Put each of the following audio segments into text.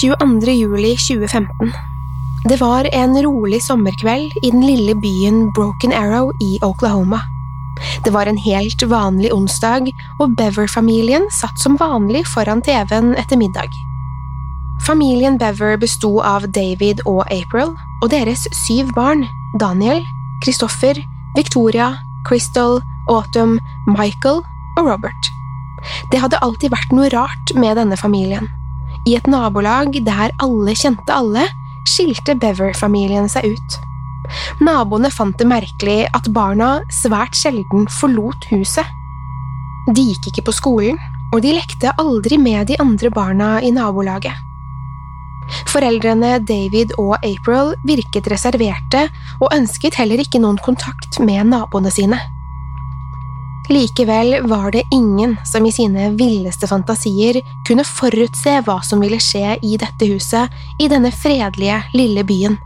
22. juli 2015. Det var en rolig sommerkveld i den lille byen Broken Arrow i Oklahoma. Det var en helt vanlig onsdag, og Bever-familien satt som vanlig foran TV-en etter middag. Familien Bever besto av David og April, og deres syv barn, Daniel, Christopher, Victoria, Crystal, Autumn, Michael og Robert. Det hadde alltid vært noe rart med denne familien. I et nabolag der alle kjente alle, skilte Bever-familien seg ut. Naboene fant det merkelig at barna svært sjelden forlot huset. De gikk ikke på skolen, og de lekte aldri med de andre barna i nabolaget. Foreldrene David og April virket reserverte og ønsket heller ikke noen kontakt med naboene sine. Likevel var det ingen som i sine villeste fantasier kunne forutse hva som ville skje i dette huset, i denne fredelige, lille byen.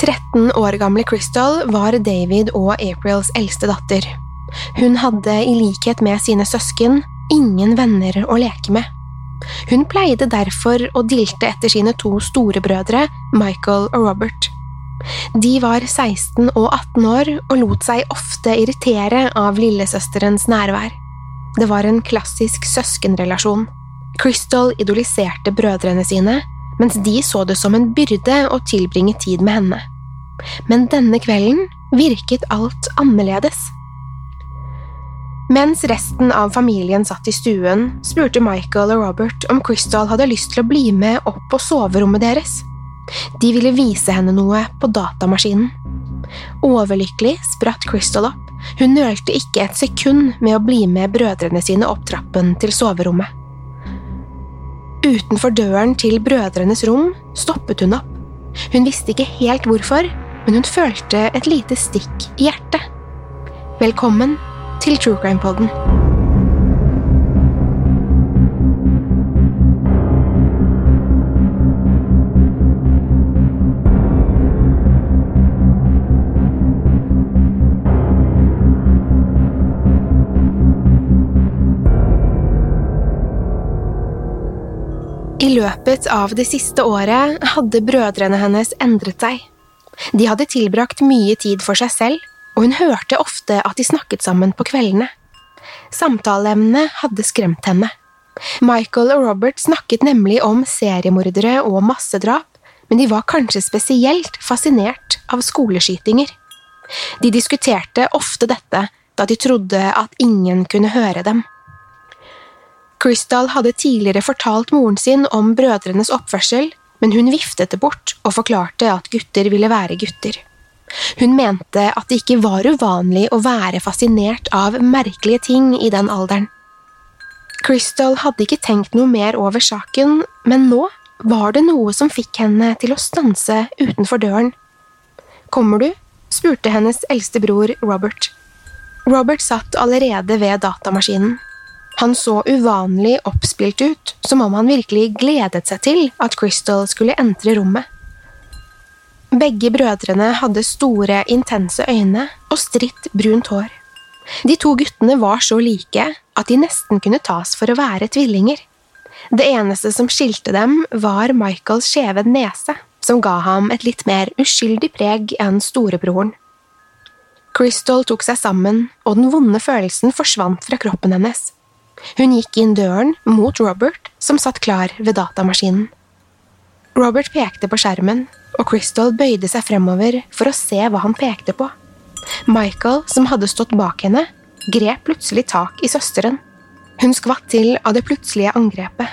13 år gamle Crystal var David og Aprils eldste datter. Hun hadde, i likhet med sine søsken, ingen venner å leke med. Hun pleide derfor å dilte etter sine to storebrødre, Michael og Robert. De var 16 og 18 år og lot seg ofte irritere av lillesøsterens nærvær. Det var en klassisk søskenrelasjon. Crystal idoliserte brødrene sine, mens de så det som en byrde å tilbringe tid med henne. Men denne kvelden virket alt annerledes. Mens resten av familien satt i stuen, spurte Michael og Robert om Crystal hadde lyst til å bli med opp på soverommet deres. De ville vise henne noe på datamaskinen. Overlykkelig spratt Crystal opp. Hun nølte ikke et sekund med å bli med brødrene sine opp trappen til soverommet. Utenfor døren til brødrenes rom stoppet hun opp. Hun visste ikke helt hvorfor, men hun følte et lite stikk i hjertet. Velkommen til True Crime Podden. I løpet av det siste året hadde brødrene hennes endret seg. De hadde tilbrakt mye tid for seg selv, og hun hørte ofte at de snakket sammen på kveldene. Samtaleemnene hadde skremt henne. Michael og Robert snakket nemlig om seriemordere og massedrap, men de var kanskje spesielt fascinert av skoleskytinger. De diskuterte ofte dette da de trodde at ingen kunne høre dem. Crystal hadde tidligere fortalt moren sin om brødrenes oppførsel, men hun viftet det bort og forklarte at gutter ville være gutter. Hun mente at det ikke var uvanlig å være fascinert av merkelige ting i den alderen. Crystal hadde ikke tenkt noe mer over saken, men nå var det noe som fikk henne til å stanse utenfor døren. Kommer du? spurte hennes eldste bror Robert. Robert satt allerede ved datamaskinen. Han så uvanlig oppspilt ut, som om han virkelig gledet seg til at Crystal skulle entre rommet. Begge brødrene hadde store, intense øyne og stritt, brunt hår. De to guttene var så like at de nesten kunne tas for å være tvillinger. Det eneste som skilte dem, var Michaels skjeve nese, som ga ham et litt mer uskyldig preg enn storebroren. Crystal tok seg sammen, og den vonde følelsen forsvant fra kroppen hennes. Hun gikk inn døren mot Robert, som satt klar ved datamaskinen. Robert pekte på skjermen, og Crystal bøyde seg fremover for å se hva han pekte på. Michael, som hadde stått bak henne, grep plutselig tak i søsteren. Hun skvatt til av det plutselige angrepet.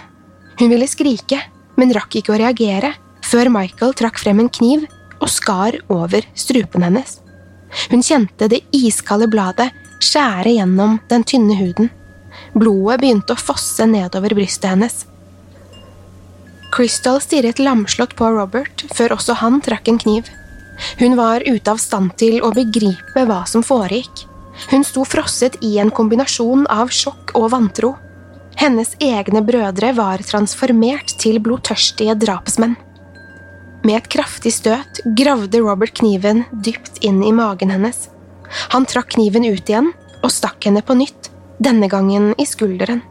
Hun ville skrike, men rakk ikke å reagere før Michael trakk frem en kniv og skar over strupen hennes. Hun kjente det iskalde bladet skjære gjennom den tynne huden. Blodet begynte å fosse nedover brystet hennes. Crystal stirret lamslått på Robert før også han trakk en kniv. Hun var ute av stand til å begripe hva som foregikk. Hun sto frosset i en kombinasjon av sjokk og vantro. Hennes egne brødre var transformert til blodtørstige drapsmenn. Med et kraftig støt gravde Robert kniven dypt inn i magen hennes. Han trakk kniven ut igjen og stakk henne på nytt, denne gangen i skulderen.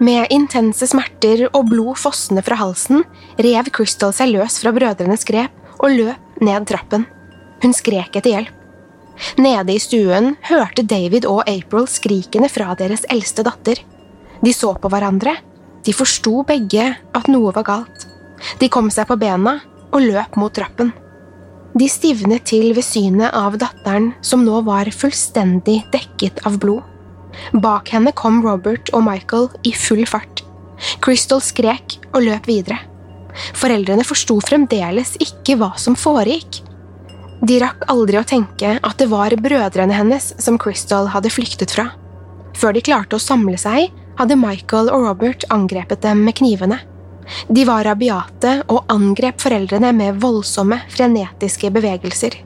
Med intense smerter og blod fossende fra halsen rev Crystal seg løs fra brødrenes grep og løp ned trappen. Hun skrek etter hjelp. Nede i stuen hørte David og April skrikene fra deres eldste datter. De så på hverandre. De forsto begge at noe var galt. De kom seg på bena og løp mot trappen. De stivnet til ved synet av datteren som nå var fullstendig dekket av blod. Bak henne kom Robert og Michael i full fart. Crystal skrek og løp videre. Foreldrene forsto fremdeles ikke hva som foregikk. De rakk aldri å tenke at det var brødrene hennes som Crystal hadde flyktet fra. Før de klarte å samle seg, hadde Michael og Robert angrepet dem med knivene. De var rabiate og angrep foreldrene med voldsomme, frenetiske bevegelser.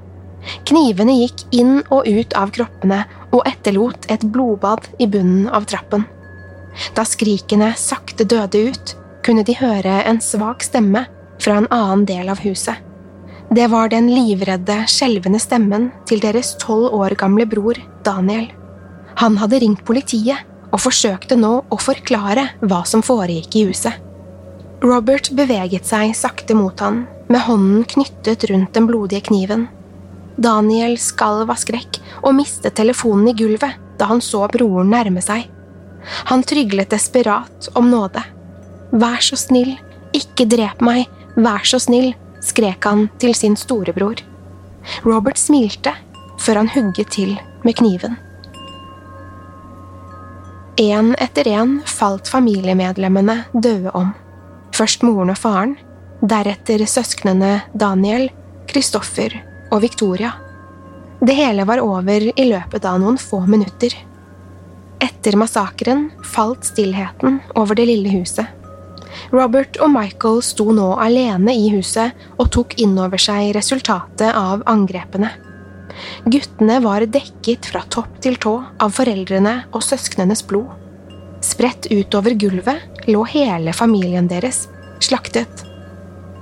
Knivene gikk inn og ut av kroppene og etterlot et blodbad i bunnen av trappen. Da skrikene sakte døde ut, kunne de høre en svak stemme fra en annen del av huset. Det var den livredde, skjelvende stemmen til deres tolv år gamle bror Daniel. Han hadde ringt politiet og forsøkte nå å forklare hva som foregikk i huset. Robert beveget seg sakte mot han, med hånden knyttet rundt den blodige kniven. Daniel skalv av skrekk og mistet telefonen i gulvet da han så broren nærme seg. Han tryglet desperat om nåde. Vær så snill, ikke drep meg, vær så snill, skrek han til sin storebror. Robert smilte før han hugget til med kniven. En etter en falt familiemedlemmene døde om. Først moren og faren, deretter søsknene Daniel, Kristoffer og Victoria. Det hele var over i løpet av noen få minutter. Etter massakren falt stillheten over det lille huset. Robert og Michael sto nå alene i huset og tok inn over seg resultatet av angrepene. Guttene var dekket fra topp til tå av foreldrene og søsknenes blod. Spredt utover gulvet lå hele familien deres, slaktet.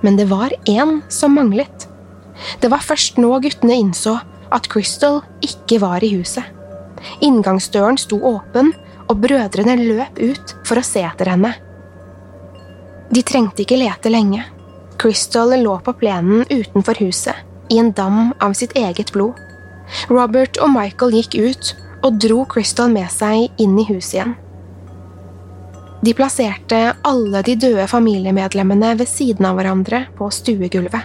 Men det var én som manglet. Det var først nå guttene innså at Crystal ikke var i huset. Inngangsdøren sto åpen, og brødrene løp ut for å se etter henne. De trengte ikke lete lenge. Crystal lå på plenen utenfor huset, i en dam av sitt eget blod. Robert og Michael gikk ut og dro Crystal med seg inn i huset igjen. De plasserte alle de døde familiemedlemmene ved siden av hverandre på stuegulvet.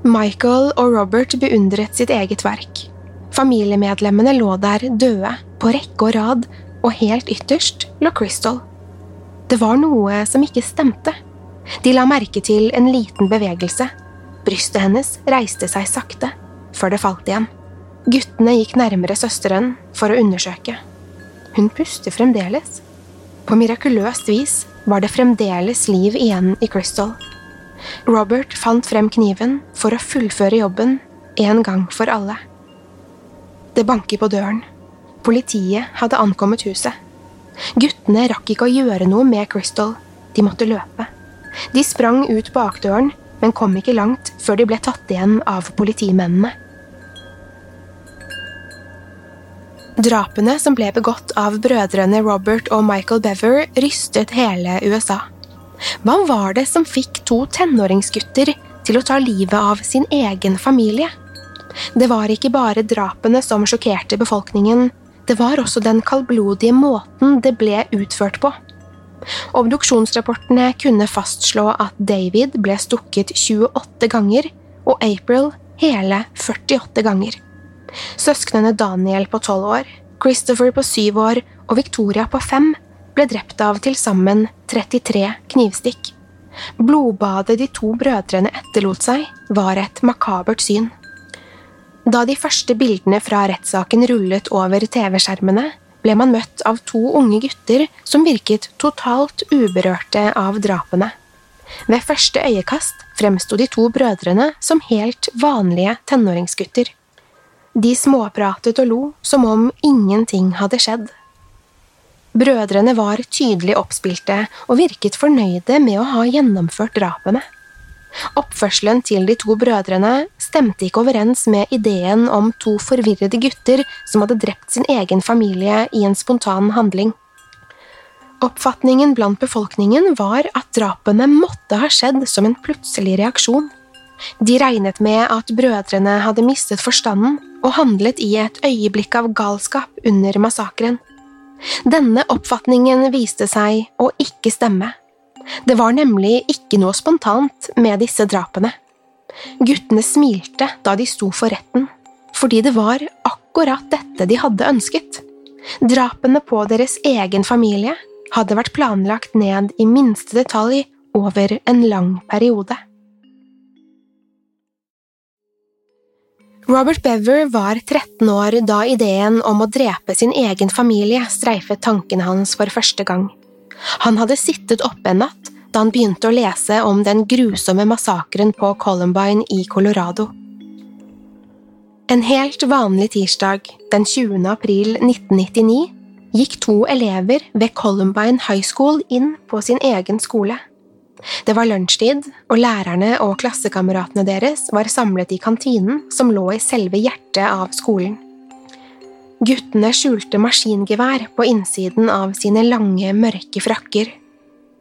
Michael og Robert beundret sitt eget verk. Familiemedlemmene lå der døde, på rekke og rad, og helt ytterst lå Crystal. Det var noe som ikke stemte. De la merke til en liten bevegelse. Brystet hennes reiste seg sakte, før det falt igjen. Guttene gikk nærmere søsteren for å undersøke. Hun puster fremdeles. På mirakuløst vis var det fremdeles liv igjen i Crystal. Robert fant frem kniven for å fullføre jobben en gang for alle. Det banker på døren. Politiet hadde ankommet huset. Guttene rakk ikke å gjøre noe med Crystal. De måtte løpe. De sprang ut bakdøren, men kom ikke langt før de ble tatt igjen av politimennene. Drapene som ble begått av brødrene Robert og Michael Bever, rystet hele USA. Hva var det som fikk to tenåringsgutter til å ta livet av sin egen familie? Det var ikke bare drapene som sjokkerte befolkningen, det var også den kaldblodige måten det ble utført på. Obduksjonsrapportene kunne fastslå at David ble stukket 28 ganger og April hele 48 ganger. Søsknene Daniel på 12 år, Christopher på 7 år og Victoria på 5 ble drept av til sammen 33 knivstikk. Blodbadet de to brødrene etterlot seg, var et makabert syn. Da de første bildene fra rettssaken rullet over TV-skjermene, ble man møtt av to unge gutter som virket totalt uberørte av drapene. Ved første øyekast fremsto de to brødrene som helt vanlige tenåringsgutter. De småpratet og lo som om ingenting hadde skjedd. Brødrene var tydelig oppspilte og virket fornøyde med å ha gjennomført drapene. Oppførselen til de to brødrene stemte ikke overens med ideen om to forvirrede gutter som hadde drept sin egen familie i en spontan handling. Oppfatningen blant befolkningen var at drapene måtte ha skjedd som en plutselig reaksjon. De regnet med at brødrene hadde mistet forstanden og handlet i et øyeblikk av galskap under massakren. Denne oppfatningen viste seg å ikke stemme. Det var nemlig ikke noe spontant med disse drapene. Guttene smilte da de sto for retten, fordi det var akkurat dette de hadde ønsket. Drapene på deres egen familie hadde vært planlagt ned i minste detalj over en lang periode. Robert Bever var 13 år da ideen om å drepe sin egen familie streifet tankene hans for første gang. Han hadde sittet oppe en natt da han begynte å lese om den grusomme massakren på Columbine i Colorado. En helt vanlig tirsdag den 20. april 1999 gikk to elever ved Columbine High School inn på sin egen skole. Det var lunsjtid, og lærerne og klassekameratene deres var samlet i kantinen som lå i selve hjertet av skolen. Guttene skjulte maskingevær på innsiden av sine lange, mørke frakker.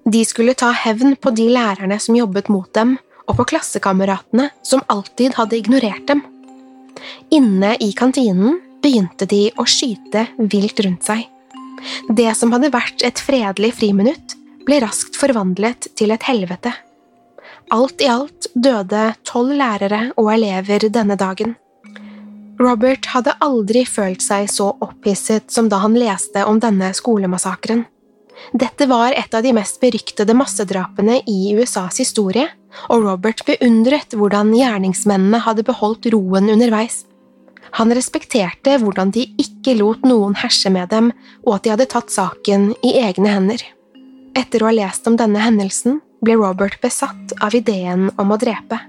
De skulle ta hevn på de lærerne som jobbet mot dem, og på klassekameratene som alltid hadde ignorert dem. Inne i kantinen begynte de å skyte vilt rundt seg. Det som hadde vært et fredelig friminutt, ble raskt forvandlet til et helvete. Alt i alt døde tolv lærere og elever denne dagen. Robert hadde aldri følt seg så opphisset som da han leste om denne skolemassakren. Dette var et av de mest beryktede massedrapene i USAs historie, og Robert beundret hvordan gjerningsmennene hadde beholdt roen underveis. Han respekterte hvordan de ikke lot noen herse med dem, og at de hadde tatt saken i egne hender. Etter å ha lest om denne hendelsen ble Robert besatt av ideen om å drepe.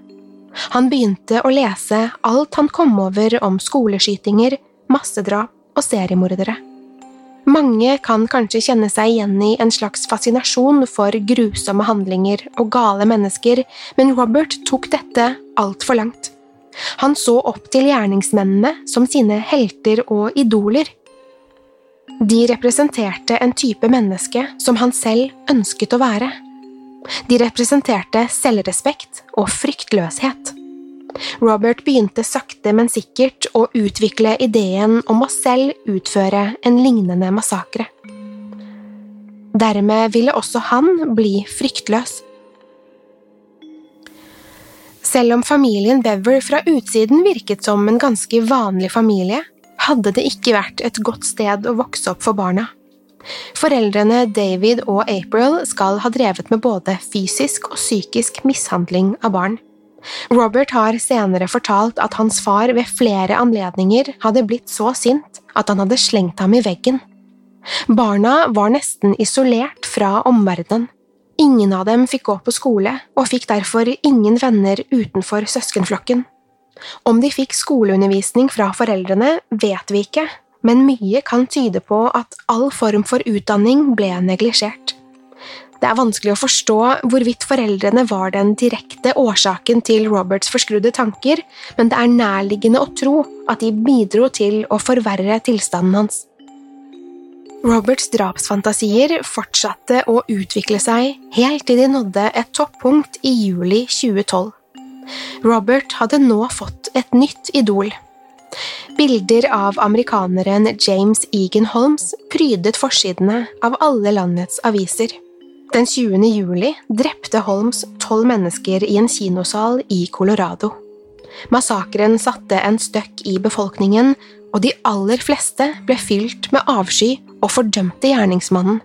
Han begynte å lese alt han kom over om skoleskytinger, massedrap og seriemordere. Mange kan kanskje kjenne seg igjen i en slags fascinasjon for grusomme handlinger og gale mennesker, men Robert tok dette altfor langt. Han så opp til gjerningsmennene som sine helter og idoler. De representerte en type menneske som han selv ønsket å være. De representerte selvrespekt og fryktløshet. Robert begynte sakte, men sikkert å utvikle ideen om å selv utføre en lignende massakre. Dermed ville også han bli fryktløs. Selv om familien Bever fra utsiden virket som en ganske vanlig familie, hadde det ikke vært et godt sted å vokse opp for barna. Foreldrene David og April skal ha drevet med både fysisk og psykisk mishandling av barn. Robert har senere fortalt at hans far ved flere anledninger hadde blitt så sint at han hadde slengt ham i veggen. Barna var nesten isolert fra omverdenen. Ingen av dem fikk gå på skole, og fikk derfor ingen venner utenfor søskenflokken. Om de fikk skoleundervisning fra foreldrene, vet vi ikke, men mye kan tyde på at all form for utdanning ble neglisjert. Det er vanskelig å forstå hvorvidt foreldrene var den direkte årsaken til Roberts forskrudde tanker, men det er nærliggende å tro at de bidro til å forverre tilstanden hans. Roberts drapsfantasier fortsatte å utvikle seg helt til de nådde et toppunkt i juli 2012. Robert hadde nå fått et nytt idol. Bilder av amerikaneren James Egan Holmes prydet forsidene av alle landets aviser. Den 20. juli drepte Holmes tolv mennesker i en kinosal i Colorado. Massakren satte en støkk i befolkningen, og de aller fleste ble fylt med avsky og fordømte gjerningsmannen.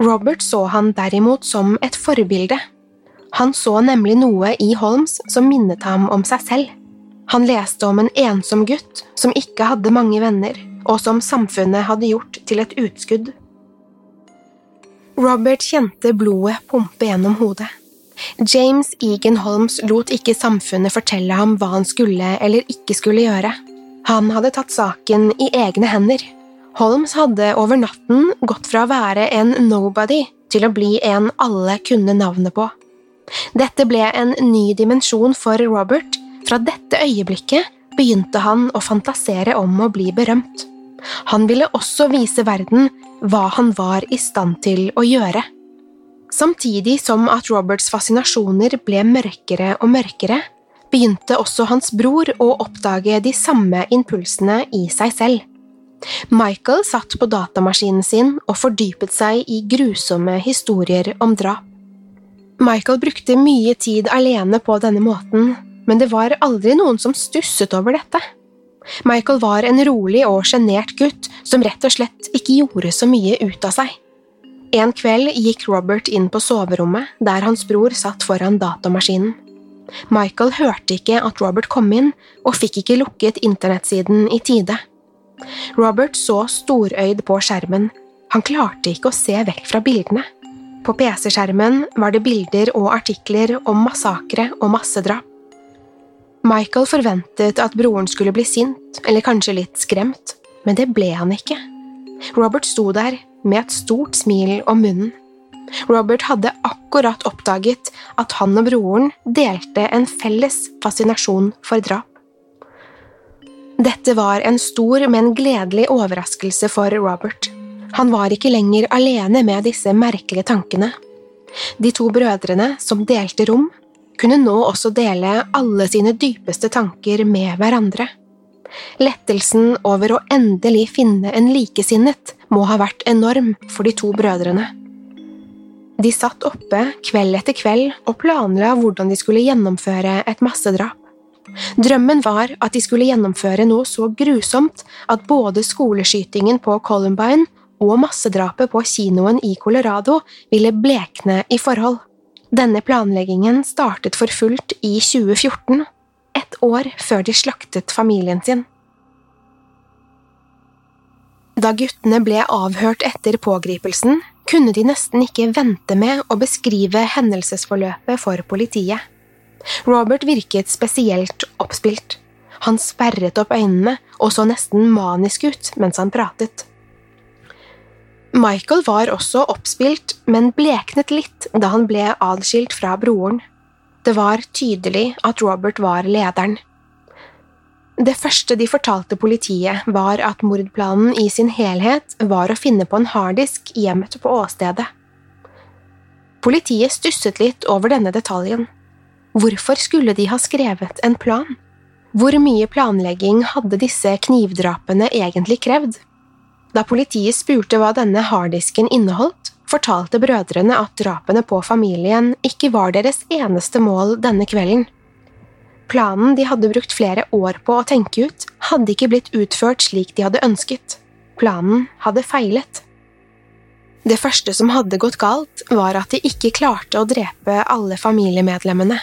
Robert så han derimot som et forbilde. Han så nemlig noe i Holmes som minnet ham om seg selv. Han leste om en ensom gutt som ikke hadde mange venner, og som samfunnet hadde gjort til et utskudd. Robert kjente blodet pumpe gjennom hodet. James Egan Holmes lot ikke samfunnet fortelle ham hva han skulle eller ikke skulle gjøre. Han hadde tatt saken i egne hender. Holmes hadde over natten gått fra å være en nobody til å bli en alle kunne navnet på. Dette ble en ny dimensjon for Robert. Fra dette øyeblikket begynte han å fantasere om å bli berømt. Han ville også vise verden hva han var i stand til å gjøre. Samtidig som at Roberts fascinasjoner ble mørkere og mørkere, begynte også hans bror å oppdage de samme impulsene i seg selv. Michael satt på datamaskinen sin og fordypet seg i grusomme historier om drap. Michael brukte mye tid alene på denne måten, men det var aldri noen som stusset over dette. Michael var en rolig og sjenert gutt som rett og slett ikke gjorde så mye ut av seg. En kveld gikk Robert inn på soverommet, der hans bror satt foran datamaskinen. Michael hørte ikke at Robert kom inn, og fikk ikke lukket internettsiden i tide. Robert så storøyd på skjermen, han klarte ikke å se vekk fra bildene. På PC-skjermen var det bilder og artikler om massakre og massedrap. Michael forventet at broren skulle bli sint, eller kanskje litt skremt, men det ble han ikke. Robert sto der med et stort smil om munnen. Robert hadde akkurat oppdaget at han og broren delte en felles fascinasjon for drap. Dette var en stor, men gledelig overraskelse for Robert. Han var ikke lenger alene med disse merkelige tankene. De to brødrene, som delte rom, kunne nå også dele alle sine dypeste tanker med hverandre. Lettelsen over å endelig finne en likesinnet må ha vært enorm for de to brødrene. De satt oppe kveld etter kveld og planla hvordan de skulle gjennomføre et massedrap. Drømmen var at de skulle gjennomføre noe så grusomt at både skoleskytingen på Columbine og massedrapet på kinoen i Colorado ville blekne i forhold. Denne planleggingen startet for fullt i 2014, ett år før de slaktet familien sin. Da guttene ble avhørt etter pågripelsen, kunne de nesten ikke vente med å beskrive hendelsesforløpet for politiet. Robert virket spesielt oppspilt. Han sperret opp øynene og så nesten manisk ut mens han pratet. Michael var også oppspilt, men bleknet litt da han ble adskilt fra broren. Det var tydelig at Robert var lederen. Det første de fortalte politiet, var at mordplanen i sin helhet var å finne på en harddisk gjemt på åstedet. Politiet stusset litt over denne detaljen. Hvorfor skulle de ha skrevet en plan? Hvor mye planlegging hadde disse knivdrapene egentlig krevd? Da politiet spurte hva denne harddisken inneholdt, fortalte brødrene at drapene på familien ikke var deres eneste mål denne kvelden. Planen de hadde brukt flere år på å tenke ut, hadde ikke blitt utført slik de hadde ønsket. Planen hadde feilet. Det første som hadde gått galt, var at de ikke klarte å drepe alle familiemedlemmene.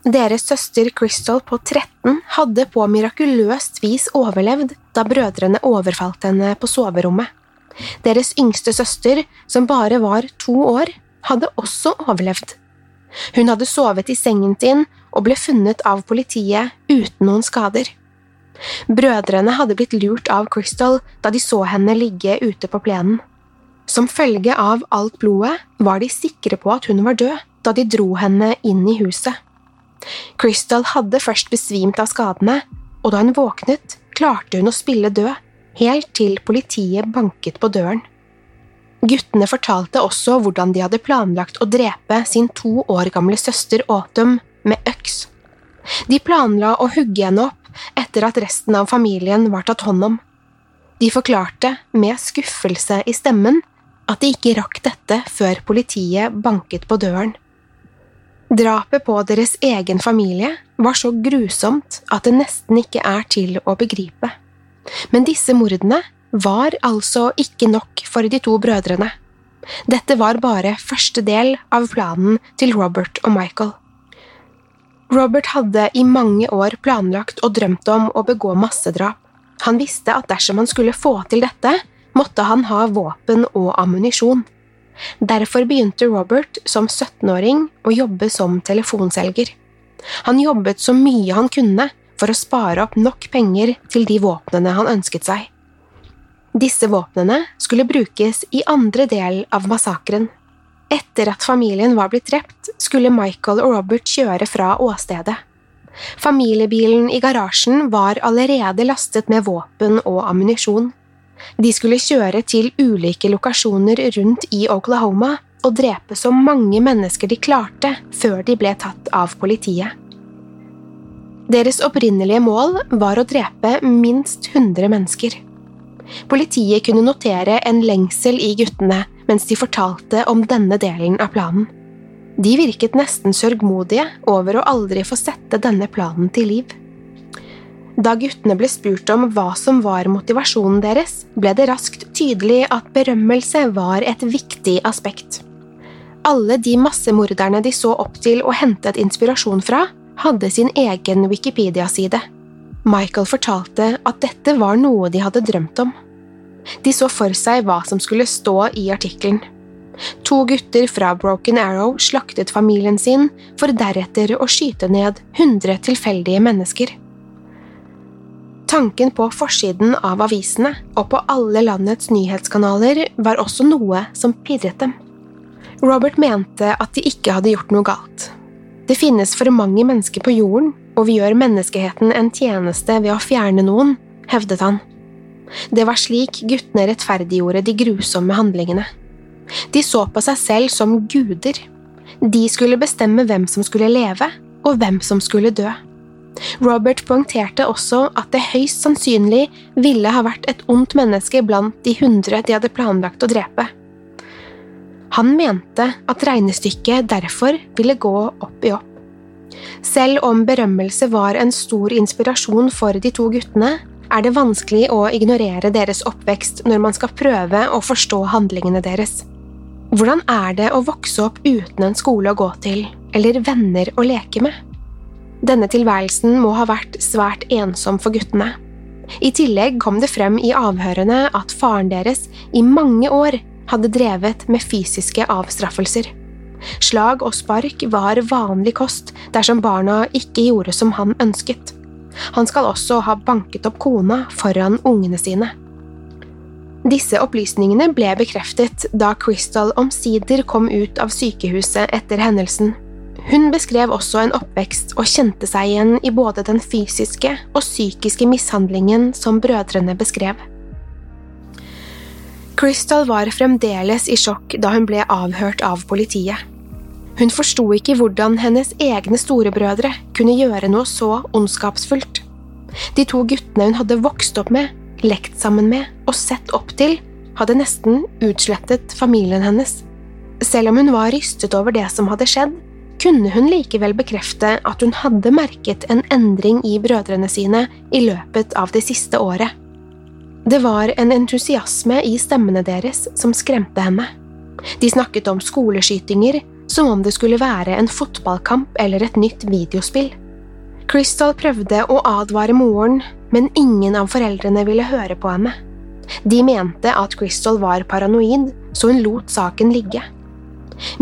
Deres søster Crystal på 13 hadde på mirakuløst vis overlevd da brødrene overfalt henne på soverommet. Deres yngste søster, som bare var to år, hadde også overlevd. Hun hadde sovet i sengen sin og ble funnet av politiet uten noen skader. Brødrene hadde blitt lurt av Crystal da de så henne ligge ute på plenen. Som følge av alt blodet var de sikre på at hun var død da de dro henne inn i huset. Crystal hadde først besvimt av skadene, og da hun våknet, klarte hun å spille død, helt til politiet banket på døren. Guttene fortalte også hvordan de hadde planlagt å drepe sin to år gamle søster Autumn med øks. De planla å hugge henne opp etter at resten av familien var tatt hånd om. De forklarte, med skuffelse i stemmen, at de ikke rakk dette før politiet banket på døren. Drapet på deres egen familie var så grusomt at det nesten ikke er til å begripe. Men disse mordene var altså ikke nok for de to brødrene. Dette var bare første del av planen til Robert og Michael. Robert hadde i mange år planlagt og drømt om å begå massedrap. Han visste at dersom han skulle få til dette, måtte han ha våpen og ammunisjon. Derfor begynte Robert som 17-åring å jobbe som telefonselger. Han jobbet så mye han kunne for å spare opp nok penger til de våpnene han ønsket seg. Disse våpnene skulle brukes i andre del av massakren. Etter at familien var blitt drept, skulle Michael og Robert kjøre fra åstedet. Familiebilen i garasjen var allerede lastet med våpen og ammunisjon. De skulle kjøre til ulike lokasjoner rundt i Oklahoma og drepe så mange mennesker de klarte før de ble tatt av politiet. Deres opprinnelige mål var å drepe minst 100 mennesker. Politiet kunne notere en lengsel i guttene mens de fortalte om denne delen av planen. De virket nesten sørgmodige over å aldri få sette denne planen til liv. Da guttene ble spurt om hva som var motivasjonen deres, ble det raskt tydelig at berømmelse var et viktig aspekt. Alle de massemorderne de så opp til og hentet inspirasjon fra, hadde sin egen Wikipedia-side. Michael fortalte at dette var noe de hadde drømt om. De så for seg hva som skulle stå i artikkelen. To gutter fra Broken Arrow slaktet familien sin, for deretter å skyte ned 100 tilfeldige mennesker. Tanken på forsiden av avisene og på alle landets nyhetskanaler var også noe som pirret dem. Robert mente at de ikke hadde gjort noe galt. Det finnes for mange mennesker på jorden, og vi gjør menneskeheten en tjeneste ved å fjerne noen, hevdet han. Det var slik guttene rettferdiggjorde de grusomme handlingene. De så på seg selv som guder. De skulle bestemme hvem som skulle leve, og hvem som skulle dø. Robert poengterte også at det høyst sannsynlig ville ha vært et ondt menneske blant de hundre de hadde planlagt å drepe. Han mente at regnestykket derfor ville gå opp i opp. Selv om berømmelse var en stor inspirasjon for de to guttene, er det vanskelig å ignorere deres oppvekst når man skal prøve å forstå handlingene deres. Hvordan er det å vokse opp uten en skole å gå til, eller venner å leke med? Denne tilværelsen må ha vært svært ensom for guttene. I tillegg kom det frem i avhørene at faren deres i mange år hadde drevet med fysiske avstraffelser. Slag og spark var vanlig kost dersom barna ikke gjorde som han ønsket. Han skal også ha banket opp kona foran ungene sine. Disse opplysningene ble bekreftet da Crystal omsider kom ut av sykehuset etter hendelsen. Hun beskrev også en oppvekst og kjente seg igjen i både den fysiske og psykiske mishandlingen som brødrene beskrev. Crystal var fremdeles i sjokk da hun ble avhørt av politiet. Hun forsto ikke hvordan hennes egne storebrødre kunne gjøre noe så ondskapsfullt. De to guttene hun hadde vokst opp med, lekt sammen med og sett opp til, hadde nesten utslettet familien hennes. Selv om hun var rystet over det som hadde skjedd, kunne hun likevel bekrefte at hun hadde merket en endring i brødrene sine i løpet av det siste året. Det var en entusiasme i stemmene deres som skremte henne. De snakket om skoleskytinger som om det skulle være en fotballkamp eller et nytt videospill. Crystal prøvde å advare moren, men ingen av foreldrene ville høre på henne. De mente at Crystal var paranoid, så hun lot saken ligge.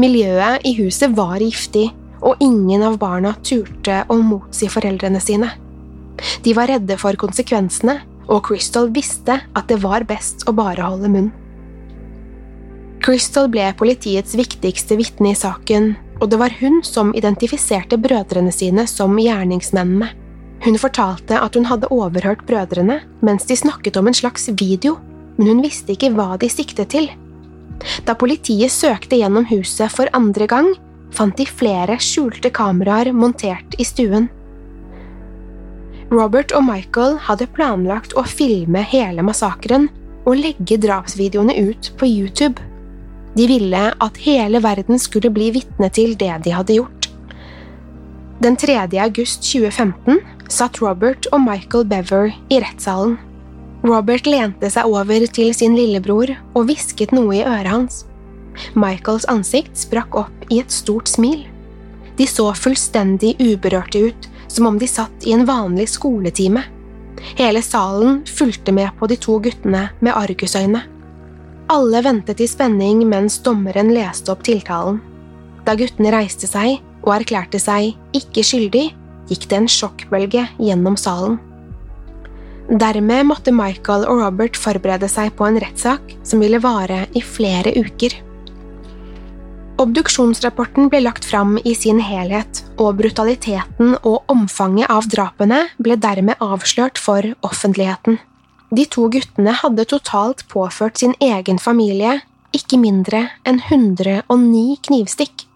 Miljøet i huset var giftig, og ingen av barna turte å motsi foreldrene sine. De var redde for konsekvensene, og Crystal visste at det var best å bare holde munn. Crystal ble politiets viktigste vitne i saken, og det var hun som identifiserte brødrene sine som gjerningsmennene. Hun fortalte at hun hadde overhørt brødrene mens de snakket om en slags video, men hun visste ikke hva de siktet til. Da politiet søkte gjennom huset for andre gang, fant de flere skjulte kameraer montert i stuen. Robert og Michael hadde planlagt å filme hele massakren og legge drapsvideoene ut på YouTube. De ville at hele verden skulle bli vitne til det de hadde gjort. Den 3. august 2015 satt Robert og Michael Bever i rettssalen. Robert lente seg over til sin lillebror og hvisket noe i øret hans. Michaels ansikt sprakk opp i et stort smil. De så fullstendig uberørte ut, som om de satt i en vanlig skoletime. Hele salen fulgte med på de to guttene med argusøyne. Alle ventet i spenning mens dommeren leste opp tiltalen. Da guttene reiste seg og erklærte seg ikke skyldig, gikk det en sjokkbølge gjennom salen. Dermed måtte Michael og Robert forberede seg på en rettssak som ville vare i flere uker. Obduksjonsrapporten ble lagt fram i sin helhet, og brutaliteten og omfanget av drapene ble dermed avslørt for offentligheten. De to guttene hadde totalt påført sin egen familie ikke mindre enn 109 knivstikk.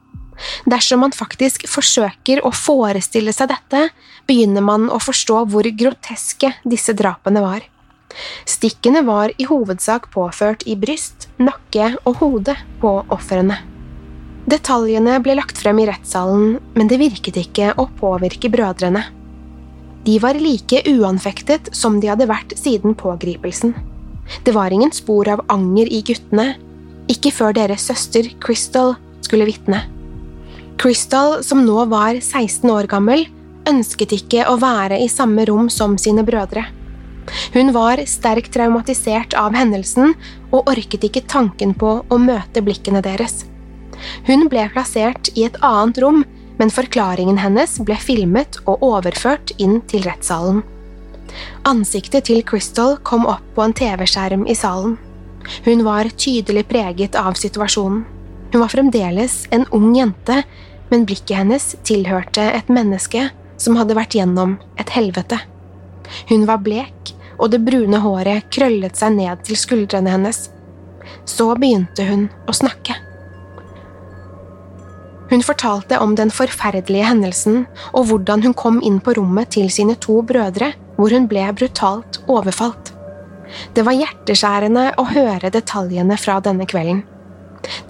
Dersom man faktisk forsøker å forestille seg dette, begynner man å forstå hvor groteske disse drapene var. Stikkene var i hovedsak påført i bryst, nakke og hode på ofrene. Detaljene ble lagt frem i rettssalen, men det virket ikke å påvirke brødrene. De var like uanfektet som de hadde vært siden pågripelsen. Det var ingen spor av anger i guttene, ikke før deres søster Crystal skulle vitne. Crystal, som nå var 16 år gammel, ønsket ikke å være i samme rom som sine brødre. Hun var sterkt traumatisert av hendelsen og orket ikke tanken på å møte blikkene deres. Hun ble plassert i et annet rom, men forklaringen hennes ble filmet og overført inn til rettssalen. Ansiktet til Crystal kom opp på en TV-skjerm i salen. Hun var tydelig preget av situasjonen. Hun var fremdeles en ung jente, men blikket hennes tilhørte et menneske som hadde vært gjennom et helvete. Hun var blek, og det brune håret krøllet seg ned til skuldrene hennes. Så begynte hun å snakke. Hun fortalte om den forferdelige hendelsen og hvordan hun kom inn på rommet til sine to brødre, hvor hun ble brutalt overfalt. Det var hjerteskjærende å høre detaljene fra denne kvelden.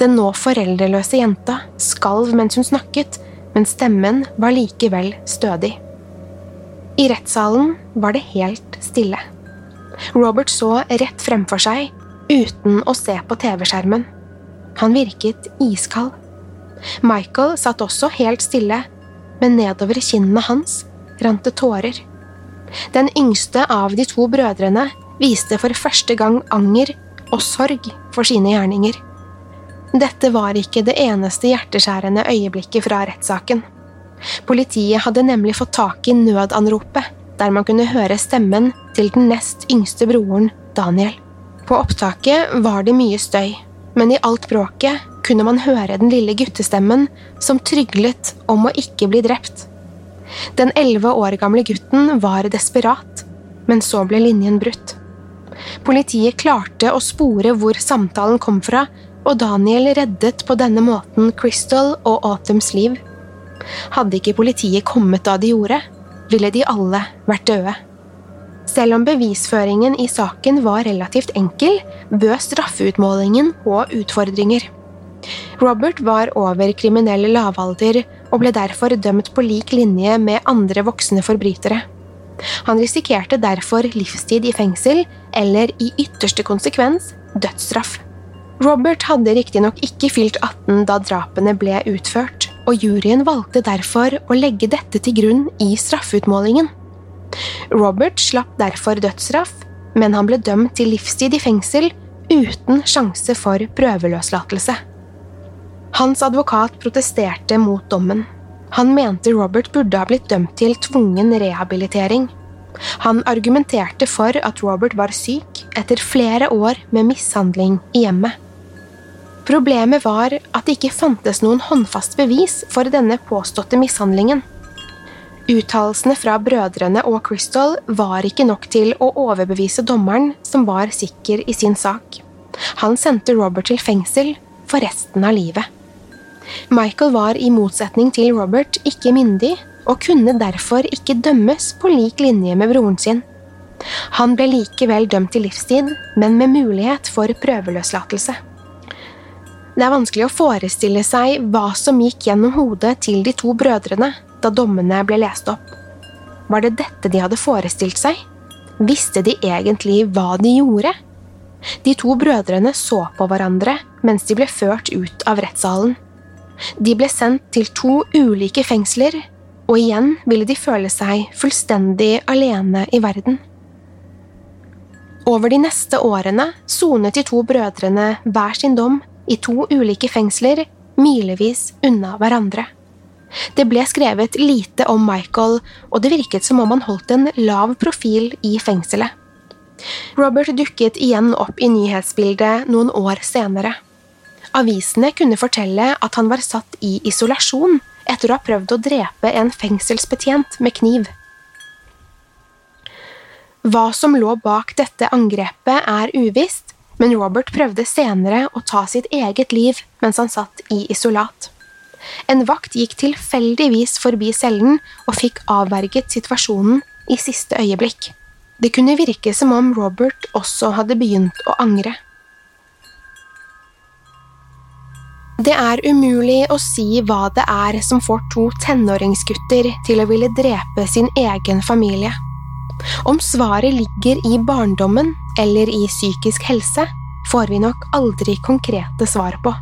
Den nå foreldreløse jenta skalv mens hun snakket, men stemmen var likevel stødig. I rettssalen var det helt stille. Robert så rett fremfor seg, uten å se på TV-skjermen. Han virket iskald. Michael satt også helt stille, men nedover kinnene hans rant det tårer. Den yngste av de to brødrene viste for første gang anger og sorg for sine gjerninger. Dette var ikke det eneste hjerteskjærende øyeblikket fra rettssaken. Politiet hadde nemlig fått tak i nødanropet, der man kunne høre stemmen til den nest yngste broren, Daniel. På opptaket var det mye støy, men i alt bråket kunne man høre den lille guttestemmen som tryglet om å ikke bli drept. Den elleve år gamle gutten var desperat, men så ble linjen brutt. Politiet klarte å spore hvor samtalen kom fra, og Daniel reddet på denne måten Crystal og Autumns liv. Hadde ikke politiet kommet da de gjorde, ville de alle vært døde. Selv om bevisføringen i saken var relativt enkel, bød straffeutmålingen på utfordringer. Robert var over kriminell lavalder og ble derfor dømt på lik linje med andre voksne forbrytere. Han risikerte derfor livstid i fengsel, eller i ytterste konsekvens dødsstraff. Robert hadde riktignok ikke fylt 18 da drapene ble utført, og juryen valgte derfor å legge dette til grunn i straffeutmålingen. Robert slapp derfor dødsstraff, men han ble dømt til livstid i fengsel uten sjanse for prøveløslatelse. Hans advokat protesterte mot dommen. Han mente Robert burde ha blitt dømt til tvungen rehabilitering. Han argumenterte for at Robert var syk etter flere år med mishandling i hjemmet. Problemet var at det ikke fantes noen håndfast bevis for denne påståtte mishandlingen. Uttalelsene fra brødrene og Crystal var ikke nok til å overbevise dommeren, som var sikker i sin sak. Han sendte Robert til fengsel for resten av livet. Michael var i motsetning til Robert ikke myndig og kunne derfor ikke dømmes på lik linje med broren sin. Han ble likevel dømt til livstid, men med mulighet for prøveløslatelse. Det er vanskelig å forestille seg hva som gikk gjennom hodet til de to brødrene da dommene ble lest opp. Var det dette de hadde forestilt seg? Visste de egentlig hva de gjorde? De to brødrene så på hverandre mens de ble ført ut av rettssalen. De ble sendt til to ulike fengsler og igjen ville de føle seg fullstendig alene i verden. Over de neste årene sonet de to brødrene hver sin dom i to ulike fengsler milevis unna hverandre. Det ble skrevet lite om Michael, og det virket som om han holdt en lav profil i fengselet. Robert dukket igjen opp i nyhetsbildet noen år senere. Avisene kunne fortelle at han var satt i isolasjon etter å ha prøvd å drepe en fengselsbetjent med kniv. Hva som lå bak dette angrepet, er uvisst, men Robert prøvde senere å ta sitt eget liv mens han satt i isolat. En vakt gikk tilfeldigvis forbi cellen og fikk avverget situasjonen i siste øyeblikk. Det kunne virke som om Robert også hadde begynt å angre. Det er umulig å si hva det er som får to tenåringsgutter til å ville drepe sin egen familie. Om svaret ligger i barndommen eller i psykisk helse, får vi nok aldri konkrete svar på.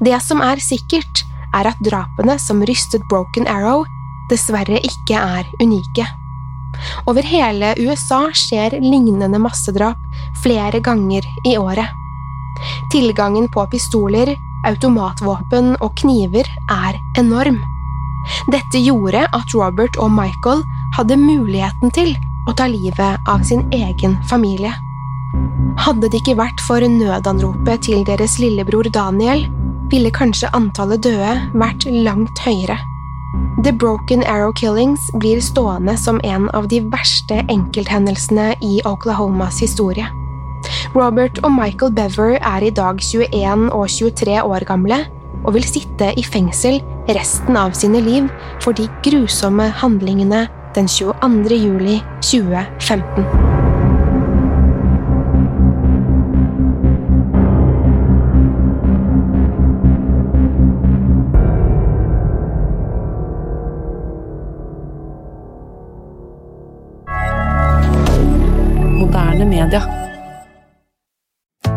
Det som er sikkert, er at drapene som rystet Broken Arrow, dessverre ikke er unike. Over hele USA skjer lignende massedrap flere ganger i året. Tilgangen på pistoler automatvåpen og kniver er enorm. Dette gjorde at Robert og Michael hadde muligheten til å ta livet av sin egen familie. Hadde det ikke vært for nødanropet til deres lillebror Daniel, ville kanskje antallet døde vært langt høyere. The Broken Arrow Killings blir stående som en av de verste enkelthendelsene i Oklahomas historie. Robert og Michael Bever er i dag 21 og 23 år gamle og vil sitte i fengsel resten av sine liv for de grusomme handlingene den 22. juli 2015. moderne media.